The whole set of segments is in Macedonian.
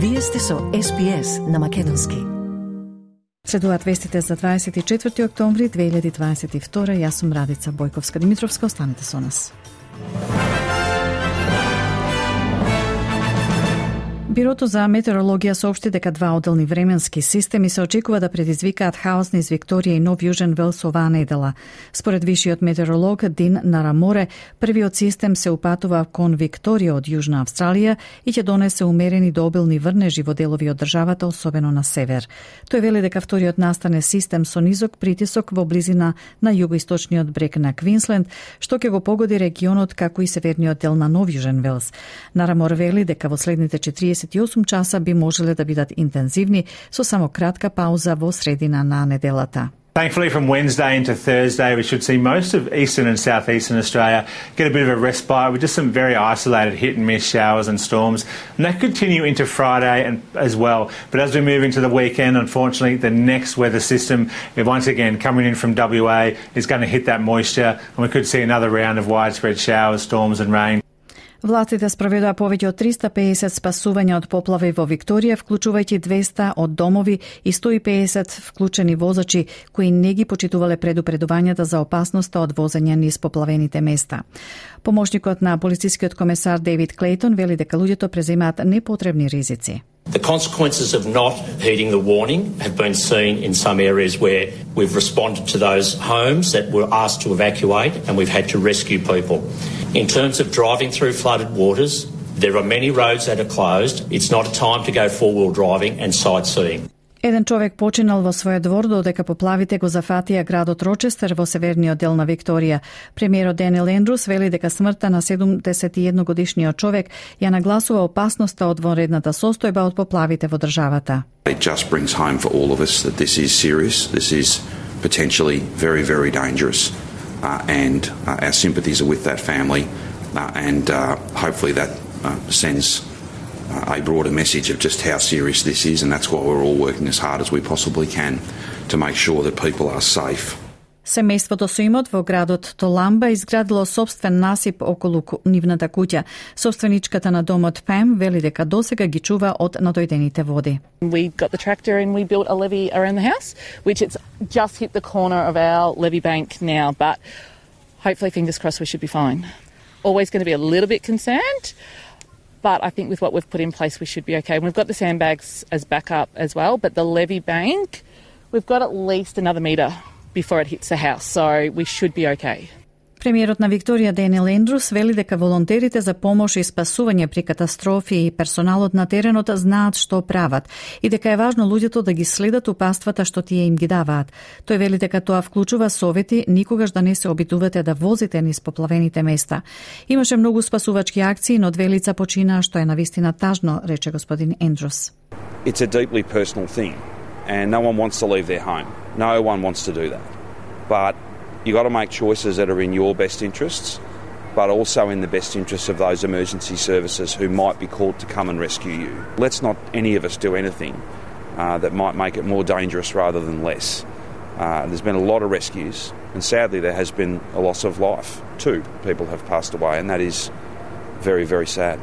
Вие сте со SPS на Македонски. Следуваат вестите за 24 октомври 2022. Јас сум Радица Бојковска Димитровска. Останете со нас. Бирото за метеорологија соопшти дека два одделни временски системи се очекува да предизвикаат хаос низ Викторија и Нов Јужен Велс оваа недела. Според вишиот метеоролог Дин Нараморе, првиот систем се упатува кон Викторија од Јужна Австралија и ќе донесе умерени до обилни врнежи во делови од државата, особено на север. Тој вели дека вториот настане систем со низок притисок во близина на југоисточниот брег на Квинсленд, што ќе го погоди регионот како и северниот дел на Нов Јужен Велс. Нарамор вели дека во следните 40 48 часа би можеле да бидат интензивни со само кратка пауза во средина на неделата. Thankfully, from Wednesday into Thursday, we should see most of eastern and southeastern Australia get a bit of a respite with just some very isolated hit and miss showers and storms. And that continue into Friday and, as well. But as we move into the weekend, unfortunately, the next weather system, once again coming in from WA, is going to hit that moisture. And we could see another round of widespread showers, storms, and rain. Властите спроведоа повеќе од 350 спасувања од поплави во Викторија, вклучувајќи 200 од домови и 150 вклучени возачи кои не ги почитувале предупредувањата за опасноста од возење низ поплавените места. Помошникот на полицискиот комесар Дейвид Клейтон вели дека луѓето преземаат непотребни ризици. The consequences of not heeding the warning have been seen in some areas where we've responded to those homes that were asked to evacuate and we've had to rescue people. In terms of driving through flooded waters, there are many roads that are closed. It's not a time to go four wheel driving and sightseeing. Еден човек починал во својот двор додека поплавите го зафатија градот Рочестер во северниот дел на Викторија. Премиерот Денил Ендрус вели дека смртта на 71 годишниот човек ја нагласува опасноста од вонредната состојба од поплавите во државата. It just brings home for all of us that this is serious. This is potentially very very dangerous. Uh, and uh, our sympathies are with that family uh, and uh, hopefully that uh, sends a broader message of just how serious this is, and that's why we're all working as hard as we possibly can to make sure that people are safe. Семејството со имот во градот Толамба изградило собствен насип околу нивната куќа. Собственичката на домот Пем вели дека досега ги чува од надојдените води. We got the tractor and we built a levee around the house, which it's just hit the corner of our levee bank now, but hopefully fingers crossed we should be fine. Always going to be a little bit concerned. But I think with what we've put in place, we should be okay. we've got the sandbags as backup as well, but the levee bank, we've got at least another metre before it hits the house, so we should be okay. Премиерот на Викторија Денил Ендрус вели дека волонтерите за помош и спасување при катастрофи и персоналот на теренот знаат што прават и дека е важно луѓето да ги следат упаствата што тие им ги даваат. Тој вели дека тоа вклучува совети никогаш да не се обидувате да возите низ поплавените места. Имаше многу спасувачки акции, но две лица почина што е навистина тажно, рече господин Ендрус. It's a deeply personal thing and no one wants to leave their home. No one wants to do that. But You've got to make choices that are in your best interests, but also in the best interests of those emergency services who might be called to come and rescue you. Let's not any of us do anything uh, that might make it more dangerous rather than less. Uh, there's been a lot of rescues, and sadly, there has been a loss of life. Two people have passed away, and that is very, very sad.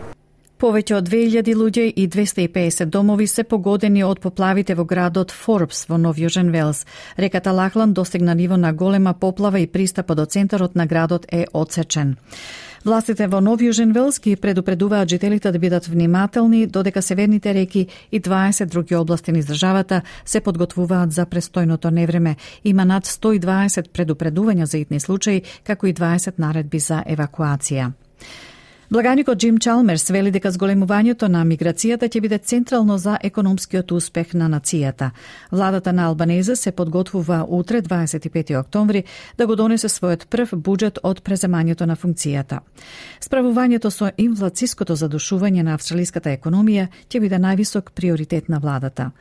Повеќе од 2000 луѓе и 250 домови се погодени од поплавите во градот Форбс во Нов Јужен Велс. Реката Лахлан достигна ниво на голема поплава и пристапот до центарот на градот е отсечен. Властите во Нов Јужен Велс ги предупредуваат жителите да бидат внимателни, додека северните реки и 20 други области низ државата се подготвуваат за престојното невреме. Има над 120 предупредувања за итни случаи, како и 20 наредби за евакуација. Благаникот Джим Чалмерс вели дека зголемувањето на миграцијата ќе биде централно за економскиот успех на нацијата. Владата на Албанеза се подготвува утре 25 октомври да го донесе својот прв буџет од преземањето на функцијата. Справувањето со инфлациското задушување на австралиската економија ќе биде највисок приоритет на владата.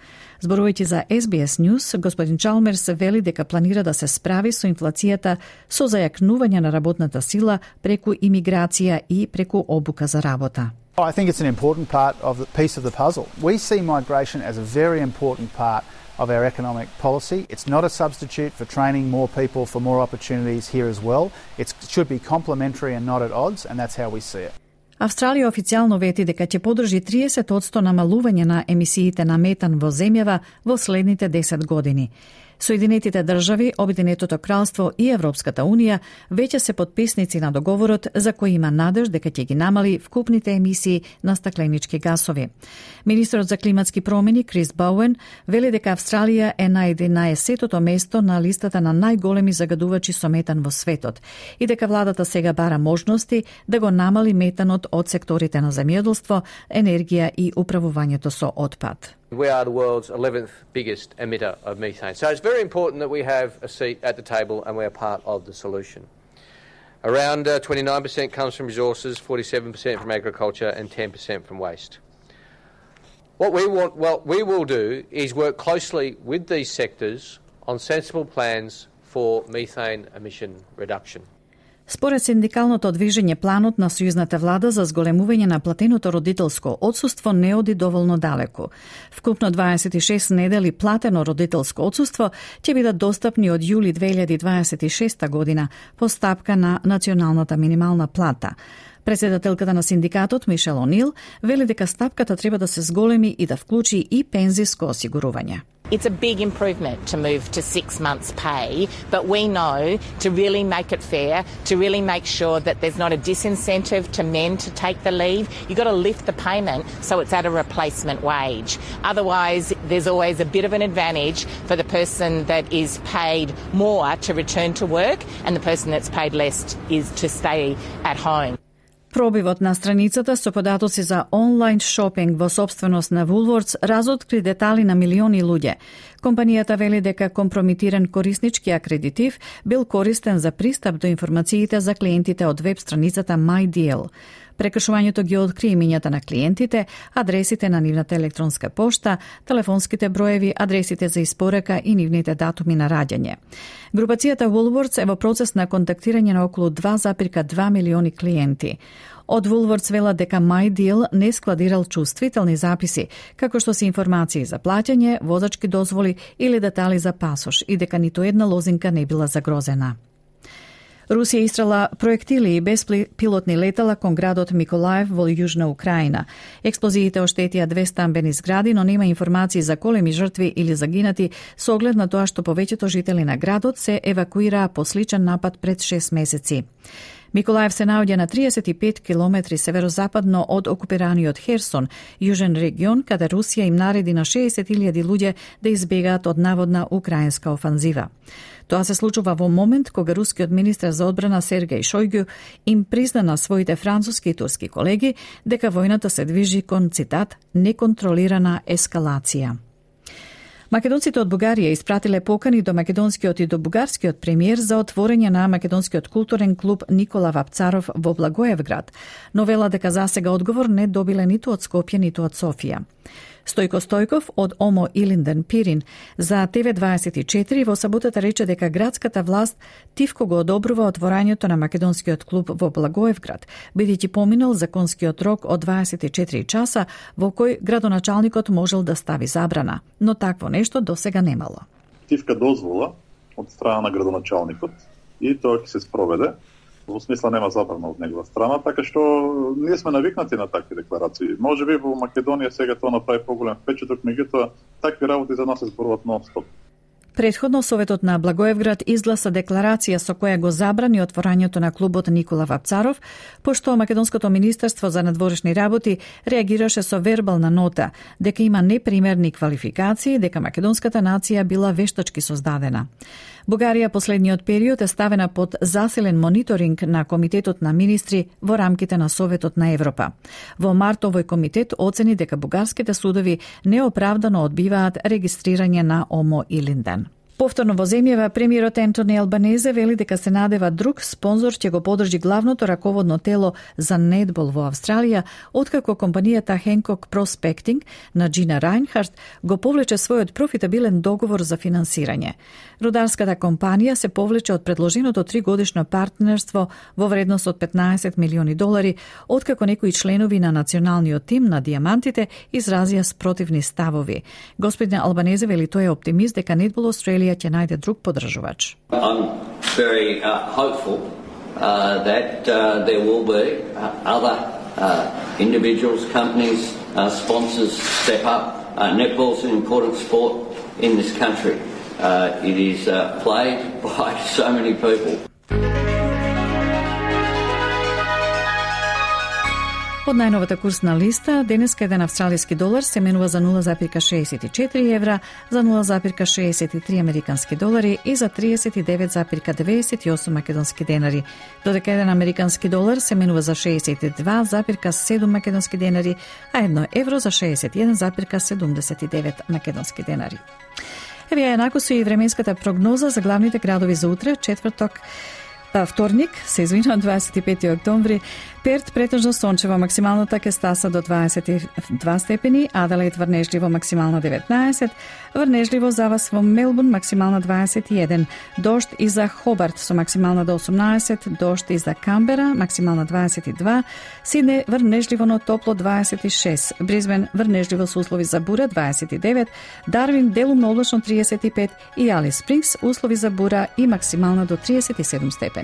Зборувајќи за SBS News, господин Чалмерс вели дека планира да се справи со инфлацијата со зајакнување на работната сила преку имиграција и преку обука за работа. I think it's an important part of the piece of the puzzle. We see migration as a very important part of our economic policy. It's not a substitute for training more people for more opportunities here as well. It should be complementary and not at odds, and that's how we see it. Австралија официјално вети дека ќе подржи 30% намалување на емисиите на метан во земјава во следните 10 години. Соединетите држави, Обединетото кралство и Европската унија веќе се подписници на договорот за кој има надеж дека ќе ги намали вкупните емисии на стакленички гасови. Министрот за климатски промени Крис Бауен вели дека Австралија е на 11-тото место на листата на најголеми загадувачи со метан во светот и дека владата сега бара можности да го намали метанот од секторите на земјоделство, енергија и управувањето со отпад. We are the world's 11th biggest emitter of methane. So it's very important that we have a seat at the table and we are part of the solution. Around uh, 29% comes from resources, 47% from agriculture, and 10% from waste. What we want, what we will do is work closely with these sectors on sensible plans for methane emission reduction. Според синдикалното движење, планот на сојузната влада за зголемување на платеното родителско одсуство не оди доволно далеко. Вкупно 26 недели платено родителско одсуство ќе бидат достапни од јули 2026 година по стапка на националната минимална плата. Председателката на синдикатот Мишел Онил вели дека стапката треба да се зголеми и да вклучи и пензиско осигурување. It's a big improvement to move to six months' pay, but we know to really make it fair, to really make sure that there's not a disincentive to men to take the leave, you've got to lift the payment so it's at a replacement wage. Otherwise, there's always a bit of an advantage for the person that is paid more to return to work, and the person that's paid less is to stay at home. Пробивот на страницата со податоци за онлайн шопинг во собственост на Woolworths разоткри детали на милиони луѓе. Компанијата вели дека компромитиран кориснички акредитив бил користен за пристап до информациите за клиентите од веб страницата MyDeal. Прекршувањето ги откри имињата на клиентите, адресите на нивната електронска пошта, телефонските броеви, адресите за испорека и нивните датуми на раѓање. Групацијата Woolworths е во процес на контактирање на околу 2,2 милиони клиенти. Од Вулворц вела дека MyDeal не складирал чувствителни записи, како што се информации за плаќање, возачки дозволи или детали за пасош и дека ниту една лозинка не била загрозена. Русија истрела проектили и беспилотни летала кон градот Миколаев во јужна Украина. Експлозиите оштетија две стамбени згради, но нема информации за големи жртви или загинати, со оглед на тоа што повеќето жители на градот се евакуираа по сличен напад пред 6 месеци. Миколаев се наоѓа на 35 километри северозападно од окупираниот Херсон, јужен регион, каде Русија им нареди на 60.000 луѓе да избегаат од наводна украинска офанзива. Тоа се случува во момент кога рускиот министр за одбрана Сергеј Шојгу им призна на своите француски и турски колеги дека војната се движи кон, цитат, неконтролирана ескалација. Македонците од Бугарија испратиле покани до македонскиот и до бугарскиот премиер за отворење на македонскиот културен клуб Никола Вапцаров во Благоевград, но вела дека засега одговор не добиле ниту од Скопје, ниту од Софија. Стојко Стојков од ОМО Илинден Пирин. За ТВ24 во саботата рече дека градската власт тивко го одобрува отворањето на македонскиот клуб во Благоевград, бидејќи поминал законскиот рок од 24 часа во кој градоначалникот можел да стави забрана, но такво нешто до сега немало. Тивка дозвола од страна на градоначалникот и тоа ќе се спроведе во смисла нема забрана од негова страна, така што ние сме навикнати на такви декларации. Може би во Македонија сега тоа направи поголем впечаток, меѓутоа такви работи за нас се зборуваат нон-стоп. Предходно Советот на Благоевград изгласа декларација со која го забрани отворањето на клубот Никола Вапцаров, пошто Македонското министерство за надворешни работи реагираше со вербална нота дека има непримерни квалификации, дека македонската нација била вештачки создадена. Бугарија последниот период е ставена под засилен мониторинг на Комитетот на министри во рамките на Советот на Европа. Во март овој комитет оцени дека бугарските судови неоправдано одбиваат регистрирање на ОМО и Линден. Повторно во земјава, премиерот Ентони Албанезе вели дека се надева друг спонзор ќе го подржи главното раководно тело за нетбол во Австралија, откако компанијата Hancock Prospecting на Джина Райнхард го повлече својот профитабилен договор за финансирање. Рударската компанија се повлече од предложеното тригодишно партнерство во вредност од 15 милиони долари, откако некои членови на националниот тим на диамантите изразија спротивни ставови. Господин Албанезе вели тој е оптимист дека Netball Австралија I'm very uh, hopeful uh, that uh, there will be uh, other uh, individuals, companies, uh, sponsors step up. Uh, is an important sport in this country. Uh, it is uh, played by so many people. Од најновата курсна листа, денеска еден австралиски долар се менува за 0,64 евра, за 0,63 американски долари и за 39,98 македонски денари, додека еден американски долар се менува за 62,7 македонски денари, а едно евро за 61,79 македонски денари. Еве еднакво со и временската прогноза за главните градови за утре, четврток, Па, вторник, се извинувам, 25 октомври, Перт претежно сончево, максималната така ке стаса до 22 степени, Аделаид врнежливо максимално 19, врнежливо за вас во Мелбурн максимално 21, дошт и за Хобарт со максимално до 18, дошт и за Камбера максимално 22, Сидне врнежливо но топло 26, Бризбен врнежливо со услови за бура 29, Дарвин делумно облачно 35 и Алис Спрингс услови за бура и максимално до 37 степени.